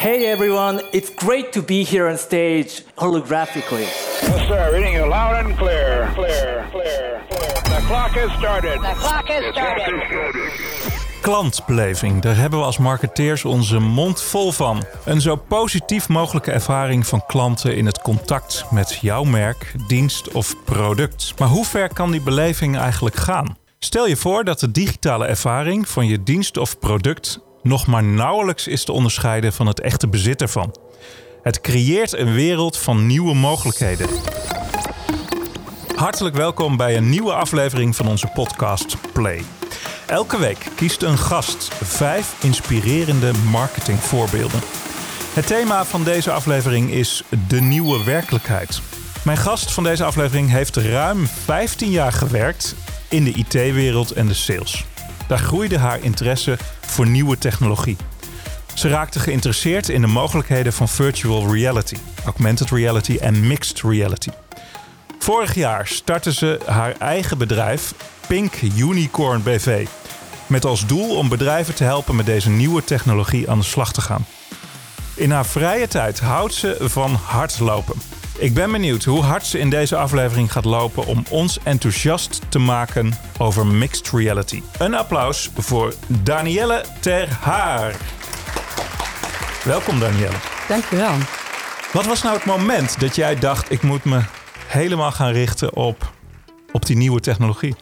Hey everyone, it's great to be here on stage holographically. Yes, sir. Reading you loud and clear. Clear, clear, clear. The clock has started. The clock has started. Klantbeleving, daar hebben we als marketeers onze mond vol van. Een zo positief mogelijke ervaring van klanten in het contact met jouw merk, dienst of product. Maar hoe ver kan die beleving eigenlijk gaan? Stel je voor dat de digitale ervaring van je dienst of product nog maar nauwelijks is te onderscheiden van het echte bezit ervan. Het creëert een wereld van nieuwe mogelijkheden. Hartelijk welkom bij een nieuwe aflevering van onze podcast Play. Elke week kiest een gast vijf inspirerende marketingvoorbeelden. Het thema van deze aflevering is de nieuwe werkelijkheid. Mijn gast van deze aflevering heeft ruim 15 jaar gewerkt in de IT-wereld en de sales. Daar groeide haar interesse voor nieuwe technologie. Ze raakte geïnteresseerd in de mogelijkheden van virtual reality, augmented reality en mixed reality. Vorig jaar startte ze haar eigen bedrijf Pink Unicorn BV. Met als doel om bedrijven te helpen met deze nieuwe technologie aan de slag te gaan. In haar vrije tijd houdt ze van hardlopen. Ik ben benieuwd hoe hard ze in deze aflevering gaat lopen om ons enthousiast te maken over mixed reality. Een applaus voor Danielle Ter Haar. Welkom Danielle. Dankjewel. Wat was nou het moment dat jij dacht ik moet me helemaal gaan richten op, op die nieuwe technologie?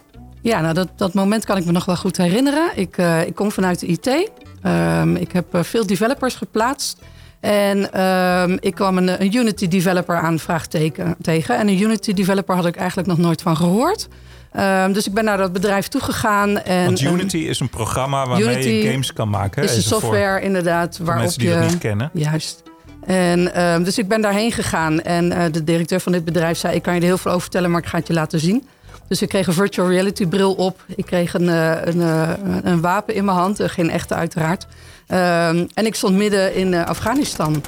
Ja, nou dat, dat moment kan ik me nog wel goed herinneren. Ik, uh, ik kom vanuit de IT. Um, ik heb uh, veel developers geplaatst. En um, ik kwam een, een, Unity developer aan vraagteken tegen. En een Unity developer had ik eigenlijk nog nooit van gehoord. Um, dus ik ben naar dat bedrijf toegegaan. En, Want Unity is een programma waarmee Unity je games kan maken. is een software voor, inderdaad voor waarop mensen die je... dat niet kennen. Juist. En um, dus ik ben daarheen gegaan. En uh, de directeur van dit bedrijf zei... ik kan je er heel veel over vertellen, maar ik ga het je laten zien. Dus ik kreeg een virtual reality bril op. Ik kreeg een, een, een, een wapen in mijn hand. Geen echte uiteraard. Um, en ik stond midden in uh, Afghanistan.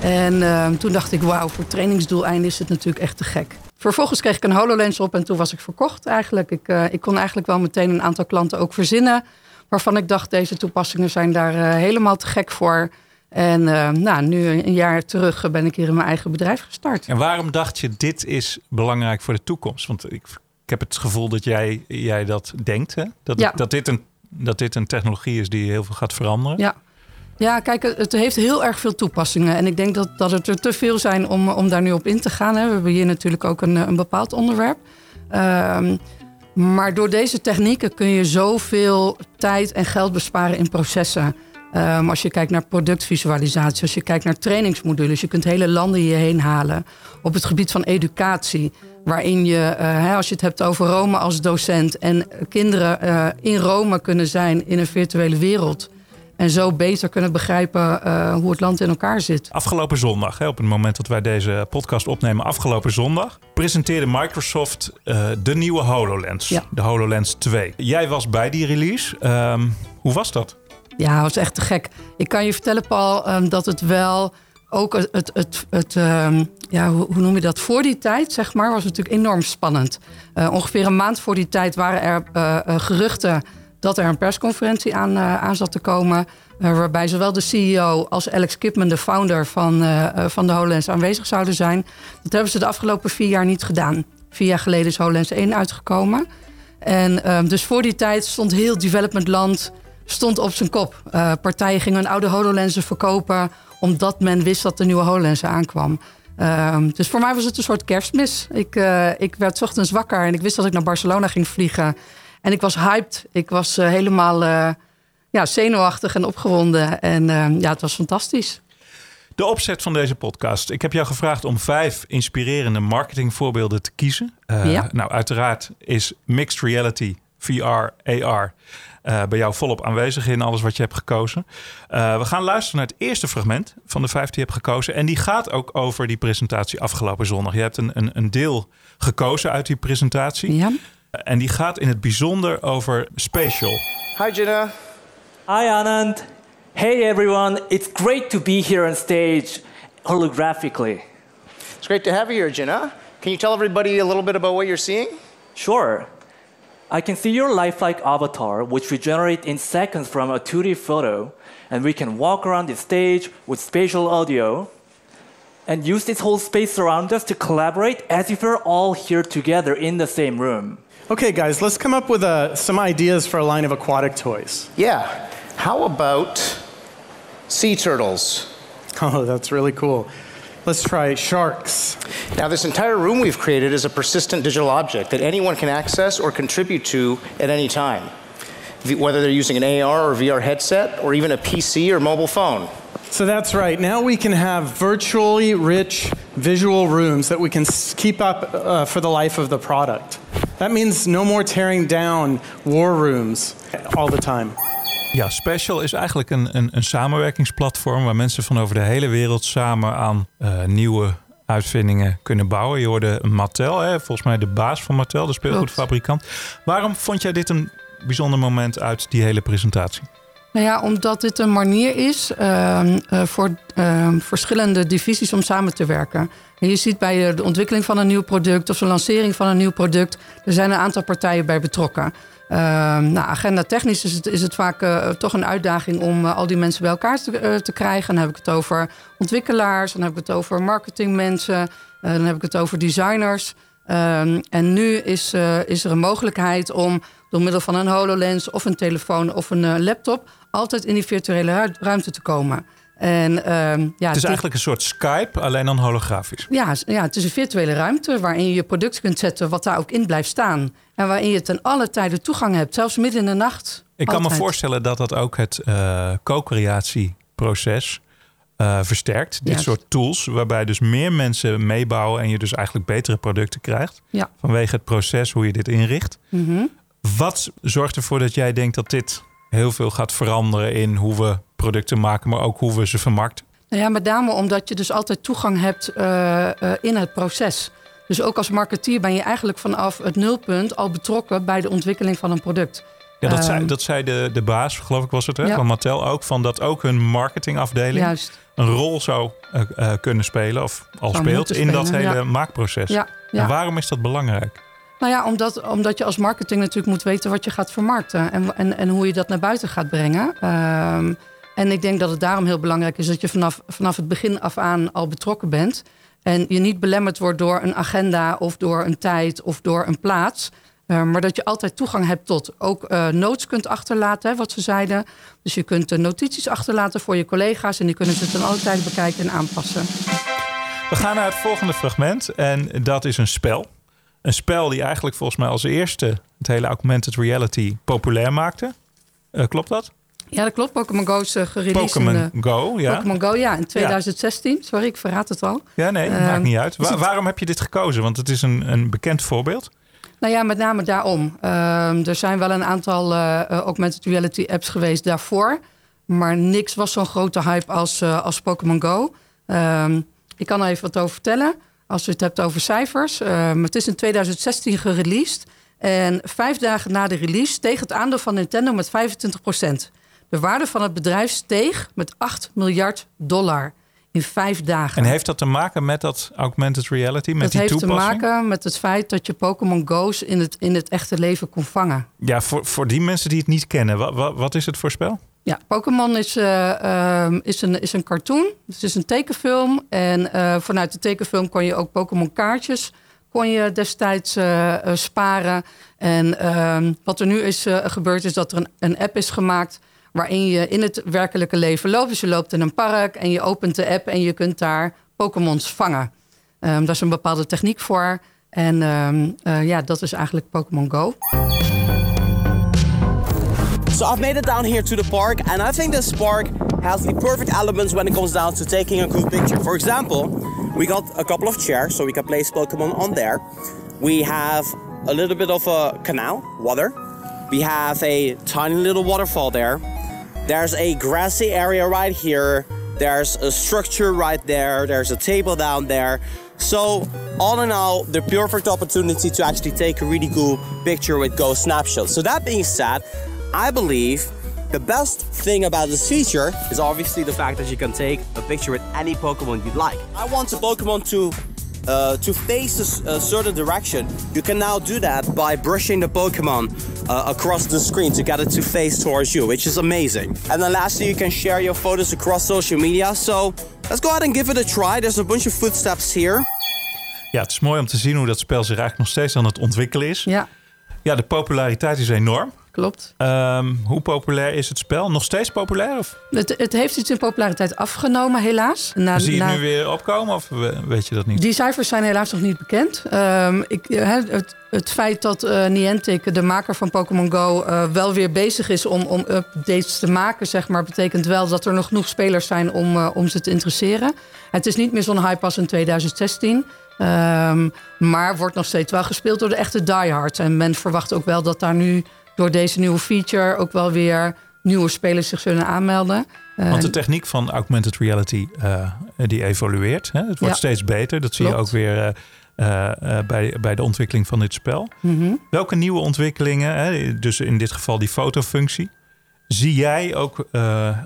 En uh, toen dacht ik, wauw, voor trainingsdoeleinden is het natuurlijk echt te gek. Vervolgens kreeg ik een HoloLens op en toen was ik verkocht eigenlijk. Ik, uh, ik kon eigenlijk wel meteen een aantal klanten ook verzinnen... waarvan ik dacht, deze toepassingen zijn daar uh, helemaal te gek voor... En uh, nou, nu een jaar terug ben ik hier in mijn eigen bedrijf gestart. En waarom dacht je, dit is belangrijk voor de toekomst? Want ik, ik heb het gevoel dat jij, jij dat denkt, hè? Dat, ja. dat, dit een, dat dit een technologie is die heel veel gaat veranderen. Ja. Ja, kijk, het heeft heel erg veel toepassingen. En ik denk dat, dat het er te veel zijn om, om daar nu op in te gaan. Hè. We hebben hier natuurlijk ook een, een bepaald onderwerp. Um, maar door deze technieken kun je zoveel tijd en geld besparen in processen. Um, als je kijkt naar productvisualisatie, als je kijkt naar trainingsmodules, je kunt hele landen hierheen halen. Op het gebied van educatie, waarin je, uh, als je het hebt over Rome als docent en kinderen uh, in Rome kunnen zijn in een virtuele wereld. En zo beter kunnen begrijpen uh, hoe het land in elkaar zit. Afgelopen zondag, hè, op het moment dat wij deze podcast opnemen, afgelopen zondag, presenteerde Microsoft de nieuwe HoloLens, ja. de HoloLens 2. Jij was bij die release. Um, hoe was dat? Ja, was echt te gek. Ik kan je vertellen, Paul, um, dat het wel ook het, het, het, um, ja, hoe, noem je dat? Voor die tijd, zeg maar, was het natuurlijk enorm spannend. Uh, ongeveer een maand voor die tijd waren er uh, uh, geruchten dat er een persconferentie aan, aan zat te komen. waarbij zowel de CEO als Alex Kipman, de founder van, van de HoloLens, aanwezig zouden zijn. Dat hebben ze de afgelopen vier jaar niet gedaan. Vier jaar geleden is HoloLens 1 uitgekomen. En um, dus voor die tijd stond heel development land stond op zijn kop. Uh, partijen gingen hun oude HoloLensen verkopen... omdat men wist dat de nieuwe HoloLens aankwam. Uh, dus voor mij was het een soort kerstmis. Ik, uh, ik werd ochtends wakker en ik wist dat ik naar Barcelona ging vliegen. En ik was hyped. Ik was uh, helemaal ja, zenuwachtig en opgewonden. En ja, het was fantastisch. De opzet van deze podcast. Ik heb jou gevraagd om vijf inspirerende marketingvoorbeelden te kiezen. ja. Nou, uiteraard is mixed reality, VR, AR... Uh, bij jou volop aanwezig in alles wat je hebt gekozen. Uh, we gaan luisteren naar het eerste fragment van de vijf die je hebt gekozen. En die gaat ook over die presentatie afgelopen zondag. Je hebt een, een, een deel gekozen uit die presentatie. Ja. En die gaat in het bijzonder over spatial. Hi Jenna. Hi Anand. Hey everyone, it's great to be here on stage holographically. It's great to have you here, Jenna. Can you tell everybody a little bit about what you're seeing? Sure. I can see your lifelike avatar, which we generate in seconds from a 2D photo, and we can walk around the stage with spatial audio and use this whole space around us to collaborate as if we're all here together in the same room. Okay, guys, let's come up with uh, some ideas for a line of aquatic toys. Yeah. How about sea turtles? Oh, that's really cool. Let's try sharks. Now, this entire room we've created is a persistent digital object that anyone can access or contribute to at any time, whether they're using an AR or VR headset or even a PC or mobile phone. So that's right. Now we can have virtually rich visual rooms that we can keep up uh, for the life of the product. That means no more tearing down war rooms all the time. Ja, Special is eigenlijk een, een, een samenwerkingsplatform waar mensen van over de hele wereld samen aan eh, nieuwe uitvindingen kunnen bouwen. Je hoorde Mattel, hè, volgens mij de baas van Mattel, de speelgoedfabrikant. Waarom vond jij dit een bijzonder moment uit die hele presentatie? Nou ja, omdat dit een manier is eh, voor ehm, verschillende divisies om samen te werken. En je ziet bij de- de ontwikkeling van een nieuw product of de lancering van een nieuw product, er zijn een aantal partijen bij betrokken. Ehm, nou, agenda technisch is het, is het vaak eh, toch een uitdaging om eh, al die mensen bij elkaar te, eh, te krijgen. Dan heb ik het over ontwikkelaars, dan heb ik het over marketingmensen, dan heb ik het over designers. Ehm, en nu is, is er een mogelijkheid om door middel van een HoloLens of een telefoon of een laptop altijd in die virtuele ru- ruimte te komen. En, ehm, ja, Het is dit- eigenlijk een soort Skype, alleen dan holografisch. ja, ja, het is een virtuele ruimte waarin je je product kunt zetten wat daar ook in blijft staan. En waarin je ten alle tijden toegang hebt, zelfs midden in de nacht. Ik kan me voorstellen dat dat ook het eh co-creatieproces eh, versterkt. Dit soort tools, waarbij dus meer mensen meebouwen en je dus eigenlijk betere producten krijgt. Ja. Vanwege het proces hoe je dit inricht. Mhm. Wat zorgt ervoor dat jij denkt dat dit heel veel gaat veranderen in hoe we producten maken, maar ook hoe we ze vermarkten? Nou ja, met name omdat je dus altijd toegang hebt eh, eh, in het proces. Dus ook als marketeer ben je eigenlijk vanaf het nulpunt al betrokken bij de ontwikkeling van een product. Ja, dat zei, Ehm, dat zei de, de baas, geloof ik was het, hè, Ja. van Mattel ook. Van dat ook hun marketingafdeling Juist. een rol zou eh, kunnen spelen, of al Zou speelt, in dat hele ja. maakproces. Ja, ja. En waarom is dat belangrijk? Nou ja, omdat, omdat je als marketing natuurlijk moet weten wat je gaat vermarkten en, en, en hoe je dat naar buiten gaat brengen. Ehm, en ik denk dat het daarom heel belangrijk is dat je vanaf, vanaf het begin af aan al betrokken bent. En je niet belemmerd wordt door een agenda of door een tijd of door een plaats. Eh, maar dat je altijd toegang hebt tot ook eh, notes kunt achterlaten, hè, wat ze zeiden. Dus je kunt eh, notities achterlaten voor je collega's en die kunnen ze ten alle tijde bekijken en aanpassen. We gaan naar het volgende fragment en dat is een spel. Een spel die eigenlijk volgens mij als eerste het hele augmented reality populair maakte. Klopt dat? Ja, dat klopt. Pokémon Go is uh, gereleased Pokémon Go, ja. Pokémon Go, ja, in 2016. Sorry, ik verraad het al. Ja, nee, Ehm, maakt niet uit. Wa- waarom heb je dit gekozen? Want het is een, een bekend voorbeeld. Nou ja, met name daarom. Ehm, er zijn wel een aantal eh, eh, augmented reality apps geweest daarvoor. Maar niks was zo'n grote hype als, eh, als Pokémon Go. Ehm, ik kan er even wat over vertellen. Als u het hebt over cijfers. Het is in 2016 gereleased. En vijf dagen na de release steeg het aandeel van Nintendo met 25 De waarde van het bedrijf steeg met 8 miljard dollar in vijf dagen. En heeft dat te maken met dat augmented reality, met dat die heeft toepassing? te maken met het feit dat je Pokémon Go's in het, in het echte leven kon vangen. Ja, voor, voor die mensen die het niet kennen, wat, wat, wat is het voor spel? Ja, Pokémon is, eh, ehm, is, een, is een cartoon. Het is een tekenfilm. En eh, vanuit de tekenfilm kon je ook Pokémon kaartjes kon je destijds eh, sparen. En ehm, wat er nu is gebeurd is dat er een, een app is gemaakt... waarin je in het werkelijke leven loopt. Dus je loopt in een park en je opent de app... en je kunt daar Pokémons vangen. Ehm, daar is een bepaalde techniek voor. En ehm, eh, ja, dat is eigenlijk Pokémon Go. So I've made it down here to the park, and I think this park has the perfect elements when it comes down to taking a good picture. For example, we got a couple of chairs, so we can place Pokemon on there. We have a little bit of a canal, water. We have a tiny little waterfall there. There's a grassy area right here. There's a structure right there. There's a table down there. So, all in all, the perfect opportunity to actually take a really cool picture with Go Snapshot. So, that being said, I believe the best thing about this feature is obviously the fact that you can take a picture with any Pokemon you'd like. I want a Pokemon to uh, to face a certain direction, you can now do that by brushing the Pokemon uh, across the screen to get it to face towards you, which is amazing. And then lastly, you can share your photos across social media. So let's go ahead and give it a try. There's a bunch of footsteps here. Ja, het is mooi om te zien hoe dat spel zich eigenlijk nog steeds aan het ontwikkelen is. Ja, Ja, de populariteit is enorm. Klopt. Ehm, hoe populair is het spel? Nog steeds populair? Of Het, het heeft iets in populariteit afgenomen, helaas. Na, zie je na- het nu weer opkomen of we- weet je dat niet? Die cijfers zijn helaas nog niet bekend. Ehm, ik, eh, het, het feit dat eh, Niantic, de maker van Pokémon Go, eh, wel weer bezig is om, om updates te maken, zeg maar, betekent wel dat er nog genoeg spelers zijn om, om ze te interesseren. Het is niet meer zo'n hype als in 2016. ehm, maar wordt nog steeds wel gespeeld door de echte diehards. En men verwacht ook wel dat daar nu door deze nieuwe feature ook wel weer nieuwe spelers zich zullen aanmelden. Want de techniek van augmented reality eh, die evolueert. Hè? Het wordt Ja. steeds beter. Dat zie je ook weer eh, eh, eh, bij, bij de ontwikkeling van dit spel. Mhm. Welke nieuwe ontwikkelingen, hè, dus in dit geval die fotofunctie, zie jij ook eh,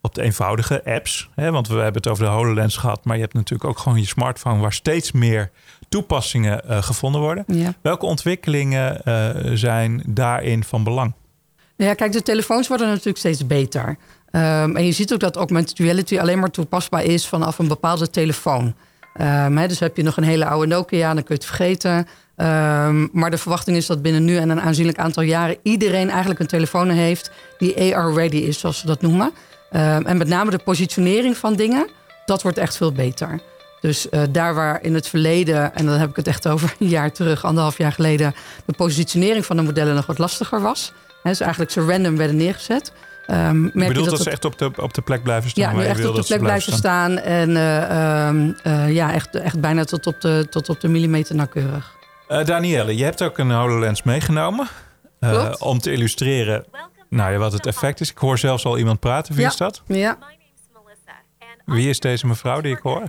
op de eenvoudige apps? Hè? Want we hebben het over de HoloLens gehad, maar je hebt natuurlijk ook gewoon je smartphone waar steeds meer toepassingen eh, gevonden worden. Ja. Welke ontwikkelingen eh, zijn daarin van belang? Ja, kijk, de telefoons worden natuurlijk steeds beter. Ehm, en je ziet ook dat augmented reality alleen maar toepasbaar is vanaf een bepaalde telefoon. Ehm, dus heb je nog een hele oude Nokia, dan kun je het vergeten. Ehm, maar de verwachting is dat binnen nu en een aanzienlijk aantal jaren iedereen eigenlijk een telefoon heeft die AR-ready is, zoals ze dat noemen. Ehm, en met name de positionering van dingen, dat wordt echt veel beter. Dus eh, daar waar in het verleden, en dan heb ik het echt over een jaar terug, anderhalf jaar geleden, de positionering van de modellen nog wat lastiger was. Hè, dus eigenlijk zo random werden neergezet. Ehm, merk Je bedoelt je dat, dat ze echt op de, op de plek blijven staan? ja, nu waar je echt wil op de dat ze plek blijven staan. En eh, ehm, eh, ja, echt, echt bijna tot op, de, tot op de millimeter nauwkeurig. Eh, Danielle, je hebt ook een HoloLens meegenomen. eh, om te illustreren nou, ja, wat het effect is. Ik hoor zelfs al iemand praten. Wie Ja. is dat? Ja, Wie is deze mevrouw die ik hoor?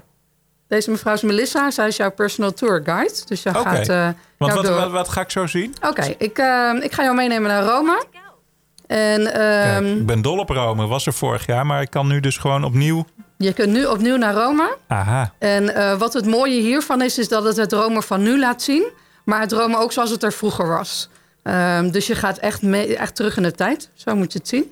deze mevrouw is Melissa. Zij is jouw personal tour guide. Dus jij gaat eh, Want jou wat, door- wat, wat ga ik zo zien? Oké, ik, eh, ik ga jou meenemen naar Rome. En Kijk, ehm, ik ben dol op Rome. Was er vorig jaar. Maar ik kan nu dus gewoon opnieuw... je kunt nu opnieuw naar Rome. Aha. En eh, wat het mooie hiervan is, is dat het het Rome van nu laat zien. Maar het Rome ook zoals het er vroeger was. Ehm, dus je gaat echt, mee, echt terug in de tijd. Zo moet je het zien.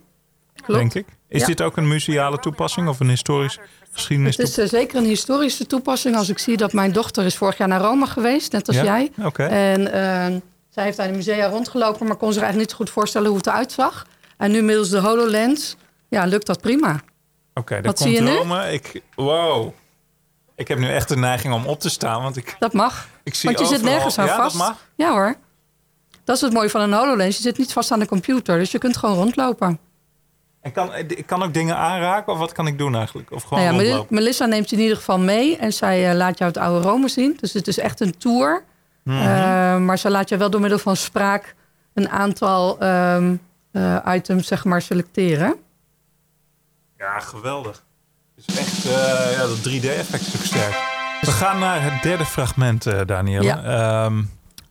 Klopt. Denk ik. Is Ja. dit ook een museale toepassing of een historisch geschiedenis Het is eh, zeker een historische toepassing. Als ik zie dat mijn dochter is vorig jaar naar Rome geweest, net als Ja? jij. Oké. En ehm, zij heeft daar in de musea rondgelopen, maar kon zich eigenlijk niet zo goed voorstellen hoe het eruit zag. En nu middels de HoloLens, ja, lukt dat prima. Oké, Wat komt zie je nu? Rome. Ik, wow. Ik heb nu echt de neiging om op te staan. Want ik, Dat mag. ik zie Want je zit nergens aan ja, vast. dat mag. Ja hoor. Dat is het mooie van een HoloLens. Je zit niet vast aan de computer, dus je kunt gewoon rondlopen. En kan, ik kan ook dingen aanraken? Of wat kan ik doen eigenlijk? Of gewoon Nou ja? Melissa neemt je in ieder geval mee en zij eh, laat jou het oude Rome zien. Dus het is echt een tour. Mhm. Eh, maar ze laat je wel door middel van spraak een aantal ehm, eh, items zeg maar selecteren. Ja, geweldig. Het is echt, ja, dat 3D-effect is ook sterk. We gaan naar het derde fragment, Danielle. Ja. Ehm,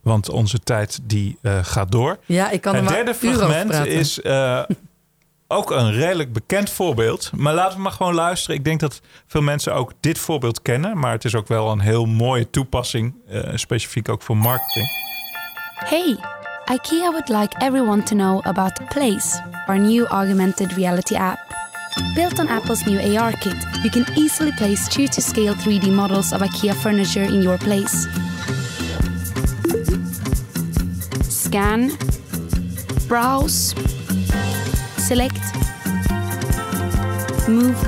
want onze tijd die eh, gaat door. Ja, ik kan er het derde fragment is eh, ook een redelijk bekend voorbeeld. Maar laten we maar gewoon luisteren. Ik denk dat veel mensen ook dit voorbeeld kennen. Maar het is ook wel een heel mooie toepassing. eh, specifiek ook voor marketing. Hey, IKEA would like everyone to know about Place, our new augmented reality app. Built on Apple's new AR kit, you can easily place true to scale 3D models of IKEA furniture in your place. Scan, browse, select, move,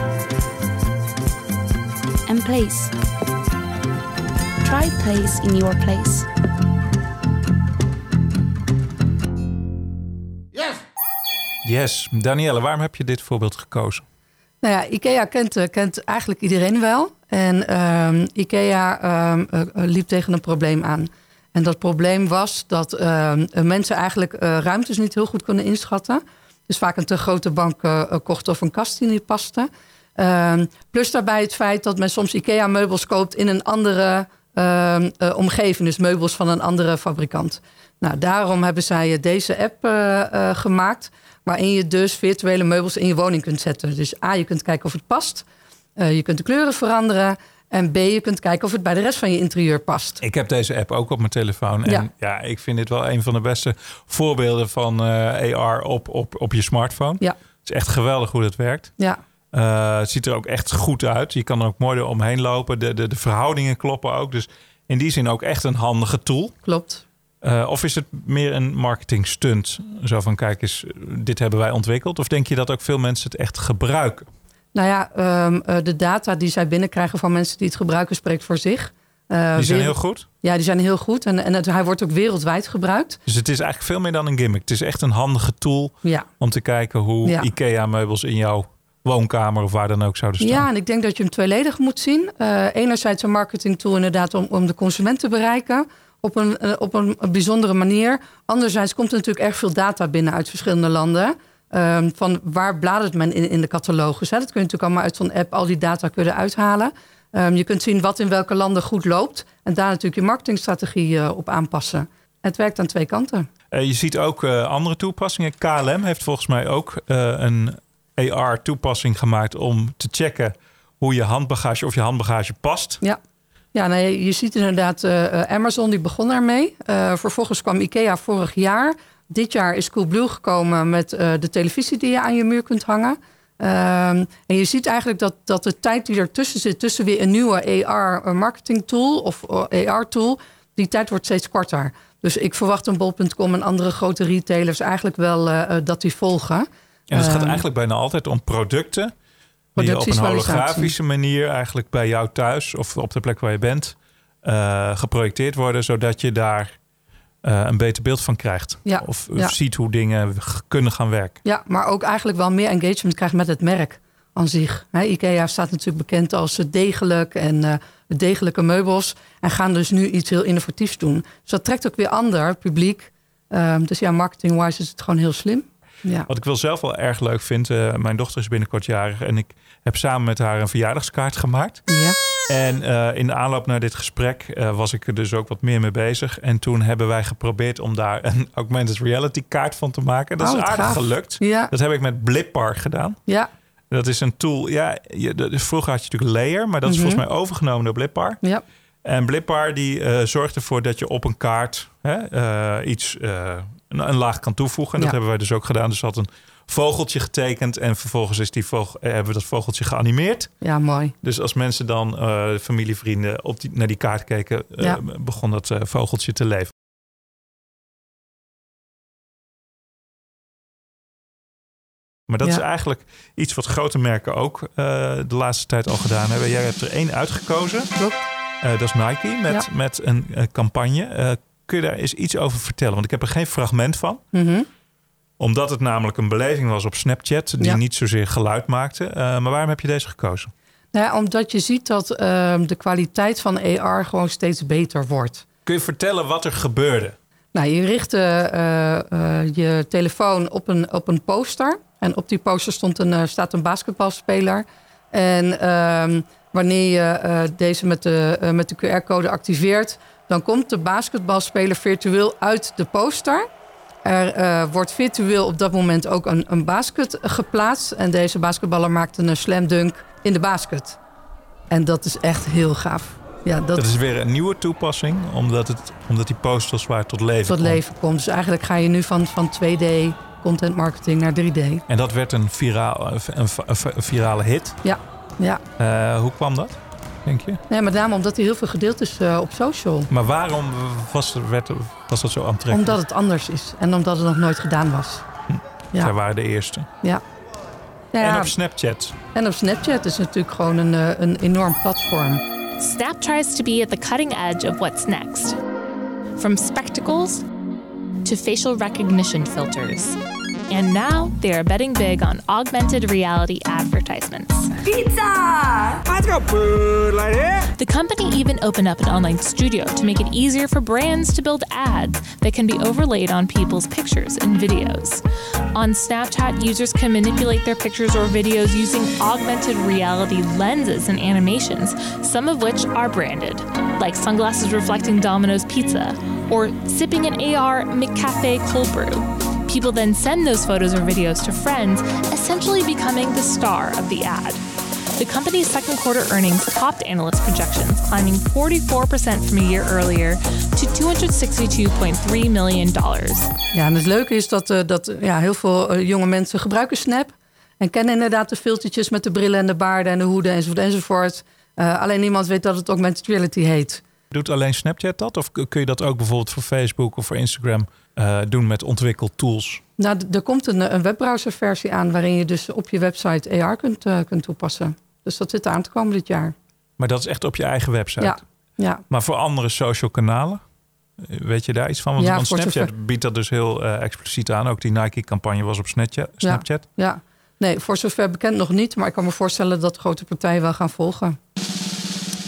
and place. Try Place in your place. Yes. Danielle, waarom heb je dit voorbeeld gekozen? Nou ja, IKEA kent, eh, kent eigenlijk iedereen wel. En ehm, IKEA ehm, eh, eh, liep tegen een probleem aan. En dat probleem was dat eh, mensen eigenlijk eh, ruimtes niet heel goed konden inschatten. Dus vaak een te grote bank eh, kochten of een kast die niet paste. Ehm, plus daarbij het feit dat men soms IKEA-meubels koopt in een andere ehm, eh, omgeving. Dus meubels van een andere fabrikant. Nou, daarom hebben zij deze app gemaakt. Waarin je dus virtuele meubels in je woning kunt zetten. Dus A, je kunt kijken of het past. Je kunt de kleuren veranderen. En B, je kunt kijken of het bij de rest van je interieur past. Ik heb deze app ook op mijn telefoon. En ja, Ja. ik vind dit wel een van de beste voorbeelden van eh, AR op, op, op je smartphone. Ja. Het is echt geweldig hoe dat werkt. Ja, Eh, het ziet er ook echt goed uit. Je kan er ook mooi er omheen lopen. De, de, de verhoudingen kloppen ook. Dus in die zin ook echt een handige tool. klopt. Eh, of is het meer een marketing stunt? Zo van, kijk eens, dit hebben wij ontwikkeld. Of denk je dat ook veel mensen het echt gebruiken? Nou ja, ehm, eh, de data die zij binnenkrijgen van mensen die het gebruiken spreekt voor zich. Eh, Die zijn heel goed. Ja, die zijn heel goed. En, en het, hij wordt ook wereldwijd gebruikt. Dus het is eigenlijk veel meer dan een gimmick. Het is echt een handige tool Ja. om te kijken hoe Ja. IKEA-meubels in jouw woonkamer of waar dan ook zouden staan. Ja, en ik denk dat je hem tweeledig moet zien. Eh, enerzijds een marketingtool inderdaad om, om de consument te bereiken op een, op een bijzondere manier. Anderzijds komt er natuurlijk erg veel data binnen uit verschillende landen. Ehm, van waar bladert men in, in de catalogus? Hè? Dat kun je natuurlijk allemaal uit zo'n app al die data kunnen uithalen. Ehm, je kunt zien wat in welke landen goed loopt. En daar natuurlijk je marketingstrategie eh, op aanpassen. Het werkt aan twee kanten. Eh, je ziet ook eh, andere toepassingen. KLM heeft volgens mij ook een AR-toepassing gemaakt om te checken hoe je handbagage of je handbagage past. Ja. Ja, nee, je ziet inderdaad Amazon, die begon daarmee. Eh, vervolgens kwam IKEA vorig jaar. Dit jaar is Coolblue gekomen met eh, de televisie die je aan je muur kunt hangen. Ehm, en je ziet eigenlijk dat, dat de tijd die ertussen zit... tussen weer een nieuwe AR-marketing tool of AR-tool... die tijd wordt steeds korter. Dus ik verwacht een bol.com en andere grote retailers eigenlijk wel eh, eh, dat die volgen. En het gaat Ehm, eigenlijk bijna altijd om producten die je op een holografische manier eigenlijk bij jou thuis of op de plek waar je bent eh, geprojecteerd worden, zodat je daar eh, een beter beeld van krijgt. Ja, Of, ja. ziet hoe dingen kunnen gaan werken. Ja, maar ook eigenlijk wel meer engagement krijgt met het merk aan zich. IKEA staat natuurlijk bekend als degelijk en eh, degelijke meubels. En gaan dus nu iets heel innovatiefs doen. Dus dat trekt ook weer ander publiek. Ehm, dus ja, marketing-wise is het gewoon heel slim. Ja. Wat ik wel zelf wel erg leuk vind, eh, mijn dochter is binnenkort jarig en ik heb samen met haar een verjaardagskaart gemaakt. ja. En eh, in de aanloop naar dit gesprek eh, was ik er dus ook wat meer mee bezig. En toen hebben wij geprobeerd om daar een augmented reality kaart van te maken. Dat Oh, is wat aardig gaaf. gelukt. Ja. Dat heb ik met Blippar gedaan. Ja, Dat is een tool. Ja, je, dat is- vroeger had je natuurlijk Layer, maar dat is Mhm. volgens mij overgenomen door Blippar. ja. En Blippar die eh, zorgt ervoor dat je op een kaart hè, iets, een, een laag kan toevoegen. En dat hebben wij dus ook gedaan. Dus hadden een vogeltje getekend en vervolgens is die vogel, eh, hebben we dat vogeltje geanimeerd. ja, mooi. Dus als mensen dan, eh familie, vrienden, op die, naar die kaart keken, eh, Ja. begon dat vogeltje te leven. Maar dat Ja. is eigenlijk iets wat grote merken ook de laatste tijd al gedaan hebben. Jij hebt er één uitgekozen. Klopt. Dat is Nike met, Ja. met een campagne. Kun je daar eens iets over vertellen? Want ik heb er geen fragment van. Mhm. Omdat het namelijk een beleving was op Snapchat die Ja. niet zozeer geluid maakte. Eh, maar waarom heb je deze gekozen? Nou ja, omdat je ziet dat ehm, de kwaliteit van AR gewoon steeds beter wordt. Kun je vertellen wat er gebeurde? Nou, je richt eh, eh, je telefoon op een, op een poster. En op die poster stond een, staat een basketbalspeler. En ehm, wanneer je deze met de, met de QR-code activeert... dan komt de basketbalspeler virtueel uit de poster. Er eh, wordt virtueel op dat moment ook een, een basket geplaatst. En deze basketballer maakt een slam dunk in de basket. En dat is echt heel gaaf. Ja, dat, Dat is weer een nieuwe toepassing, omdat, het, omdat die post als het ware tot leven tot komt. leven komt. Dus eigenlijk ga je nu van, van 2D content marketing naar 3D. En dat werd een, viraal, een, een, een virale hit. Ja, ja. Eh, hoe kwam dat, denk je? Nee, met name omdat hij heel veel gedeeld is eh, op social. Maar waarom was, er- werd, was dat zo aantrekkelijk? Omdat het anders is en omdat het nog nooit gedaan was. Zij Ja, waren de eerste. ja. Ja, En op Snapchat. en op Snapchat is natuurlijk gewoon een, eh, een enorm platform. Snap tries to be at the cutting edge of what's next. From spectacles to facial recognition filters. And now they are betting big on augmented reality advertisements. Pizza! Let's go food lady! The company even opened up an online studio to make it easier for brands to build ads that can be overlaid on people's pictures and videos. On Snapchat, users can manipulate their pictures or videos using augmented reality lenses and animations, some of which are branded, like sunglasses reflecting Domino's pizza or sipping an AR McCafe cold brew. People then send those photos or videos to friends, essentially becoming the star of the ad. The company's second quarter earnings topped analyst projections, climbing 44% from a year earlier to $262.3 million. Ja, en het leuke is dat, uh, dat ja, heel veel uh, jonge mensen gebruiken Snap. En kennen inderdaad de filtertjes met de brillen en de baarden en de hoeden enzovoort enzovoort. Uh, alleen niemand weet dat het augmented reality heet. Doet alleen Snapchat dat? Of kun je dat ook bijvoorbeeld voor Facebook of voor Instagram uh, doen met ontwikkeltools? Nou, er komt een, een webbrowserversie aan waarin je dus op je website AR kunt, uh, kunt toepassen. Dus dat zit aan te komen dit jaar. Maar dat is echt op je eigen website? Ja. ja. Maar voor andere social kanalen? Weet je daar iets van? Want, ja, want Snapchat zover... biedt dat dus heel uh, expliciet aan. Ook die Nike-campagne was op Snapchat. Snapchat. Ja, ja, nee, voor zover bekend nog niet. Maar ik kan me voorstellen dat grote partijen wel gaan volgen.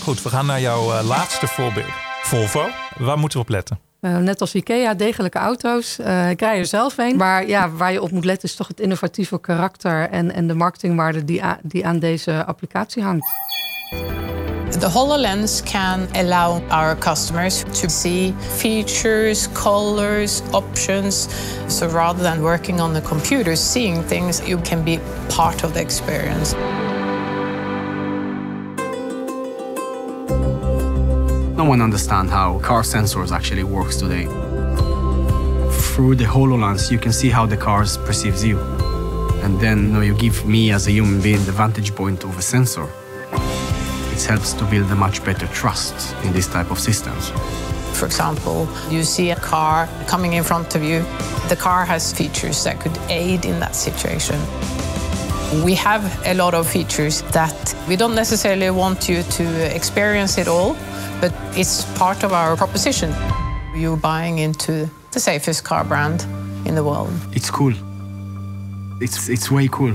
Goed, we gaan naar jouw uh, laatste voorbeeld. Volvo. Waar moeten we op letten? Uh, net als IKEA, degelijke auto's. Uh, ik rij er zelf een. Maar ja, waar je op moet letten is toch het innovatieve karakter en, en de marketingwaarde die, die aan deze applicatie hangt. The HoloLens can allow our customers to see features, colors, options. So rather than working on the computer, seeing things, you can be part of the experience. No one understands how car sensors actually works today. Through the HoloLens, you can see how the car perceives you. And then you, know, you give me as a human being the vantage point of a sensor. It helps to build a much better trust in this type of systems. For example, you see a car coming in front of you. The car has features that could aid in that situation. We have a lot of features that we don't necessarily want you to experience it all, but it's part of our proposition. You're buying into the safest car brand in the world. It's cool. It's, it's way cool.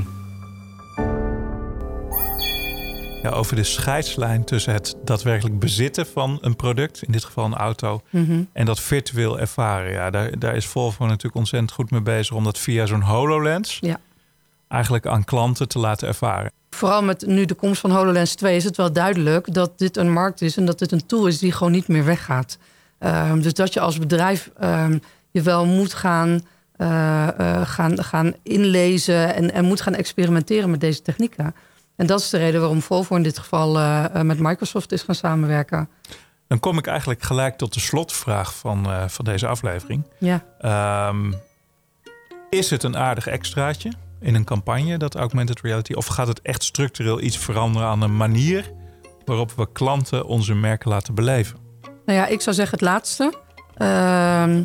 Ja, over de scheidslijn tussen het daadwerkelijk bezitten van een product, in dit geval een auto, Mhm. mm -hmm. en dat virtueel ervaren. Ja, daar, daar is Volvo natuurlijk ontzettend goed mee bezig om dat via zo'n HoloLens ja. eigenlijk aan klanten te laten ervaren. Vooral met nu de komst van HoloLens 2 is het wel duidelijk dat dit een markt is en dat dit een tool is die gewoon niet meer weggaat. Um, dus dat je als bedrijf um, je wel moet gaan, uh, uh, gaan, gaan inlezen en, en moet gaan experimenteren met deze technieken. En dat is de reden waarom Volvo in dit geval uh, met Microsoft is gaan samenwerken. Dan kom ik eigenlijk gelijk tot de slotvraag van, van deze aflevering. Ja. Um, is het een aardig extraatje in een campagne, dat augmented reality? Of gaat het echt structureel iets veranderen aan de manier waarop we klanten onze merken laten beleven? Nou ja, ik zou zeggen het laatste. Uh,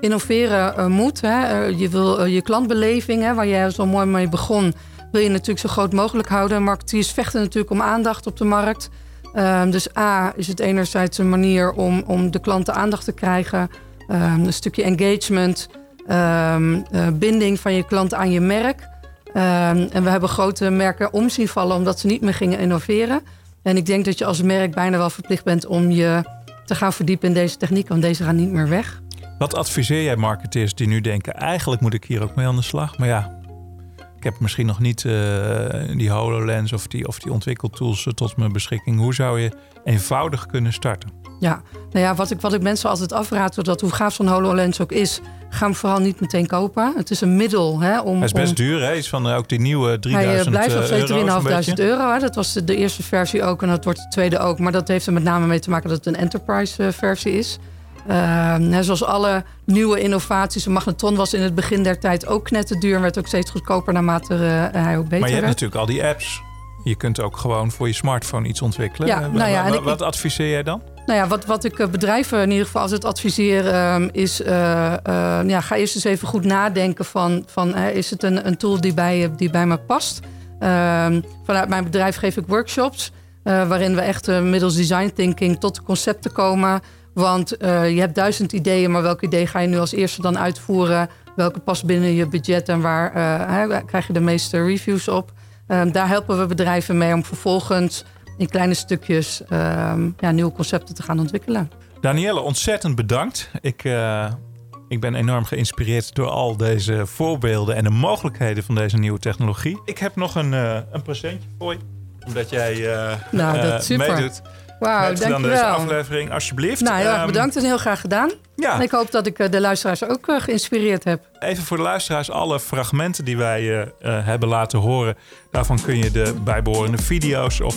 innoveren uh, moet. Hè. je wil je klantbeleving, hè, waar jij zo mooi mee begon wil je natuurlijk zo groot mogelijk houden. Marketeers vechten natuurlijk om aandacht op de markt. Um, dus A is het enerzijds een manier om, om de klanten aandacht te krijgen. Um, een stukje engagement, binding van je klant aan je merk. En we hebben grote merken om zien vallen omdat ze niet meer gingen innoveren. En ik denk dat je als merk bijna wel verplicht bent om je te gaan verdiepen in deze techniek, want deze gaan niet meer weg. Wat adviseer jij marketeers die nu denken, eigenlijk moet ik hier ook mee aan de slag? Maar ja, ik heb misschien nog niet uh, die HoloLens of die, of die ontwikkeltools tot mijn beschikking. Hoe zou je eenvoudig kunnen starten? Ja, nou ja, wat ik, wat ik mensen altijd afraad, dat hoe gaaf zo'n HoloLens ook is, ga hem vooral niet meteen kopen. Het is een middel hè, om. Hij is best om, duur, hè? Is van uh, ook die nieuwe 3000 Hij blijft nog steeds 3.500 euro. Hè? Dat was de, de, eerste versie ook en dat wordt de tweede ook. Maar dat heeft er met name mee te maken dat het een enterprise versie is. Uh, zoals alle nieuwe innovaties. Een magnetron was in het begin der tijd ook knetterduur... en werd ook steeds goedkoper naarmate uh, hij ook beter werd. Maar je hebt natuurlijk al die apps. Je kunt ook gewoon voor je smartphone iets ontwikkelen. Ja, nou ja, wat adviseer jij dan? Nou ja, wat, wat ik bedrijven in ieder geval altijd adviseer... Um, is, uh, ja, ga eerst eens even goed nadenken van... van is het een, een tool die bij, die bij me past? Um, vanuit mijn bedrijf geef ik workshops... waarin we echt middels design thinking tot concepten komen... Want je hebt duizend ideeën, maar welk idee ga je nu als eerste dan uitvoeren? Welke past binnen je budget en waar krijg je de meeste reviews op? Daar helpen we bedrijven mee om vervolgens in kleine stukjes um, ja, nieuwe concepten te gaan ontwikkelen. Danielle, ontzettend bedankt. Ik, uh, ik ben enorm geïnspireerd door al deze voorbeelden en de mogelijkheden van deze nieuwe technologie. Ik heb nog een, een presentje voor je, omdat jij nou, dat super. meedoet. Wauw, met dan dankjewel. deze aflevering, alsjeblieft. Nou, heel erg Ehm, bedankt en heel graag gedaan. Ja. En ik hoop dat ik eh, de luisteraars ook eh, geïnspireerd heb. Even voor de luisteraars, alle fragmenten die wij eh, hebben laten horen, daarvan kun je de bijbehorende video's of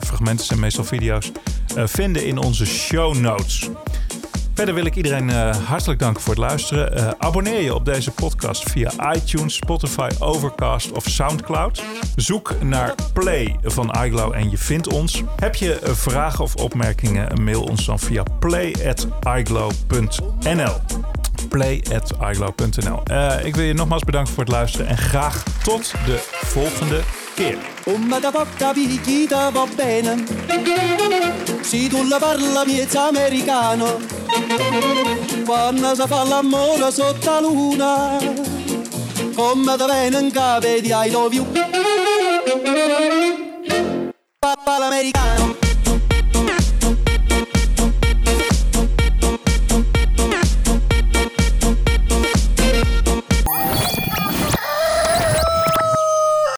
fragmenten zijn meestal video's vinden in onze show notes. Verder wil ik iedereen eh, hartelijk danken voor het luisteren. Eh, abonneer je op deze podcast via iTunes, Spotify, Overcast of Soundcloud. Zoek naar Play van iGlow en je vindt ons. Heb je eh, vragen of opmerkingen, mail ons dan via play@iglow.nl play.iglow.nl. Eh, ik wil je nogmaals bedanken voor het luisteren en graag tot de volgende keer. Quando si fa l'amore sotto la luna Come viene in capo di I love you Papà l'americano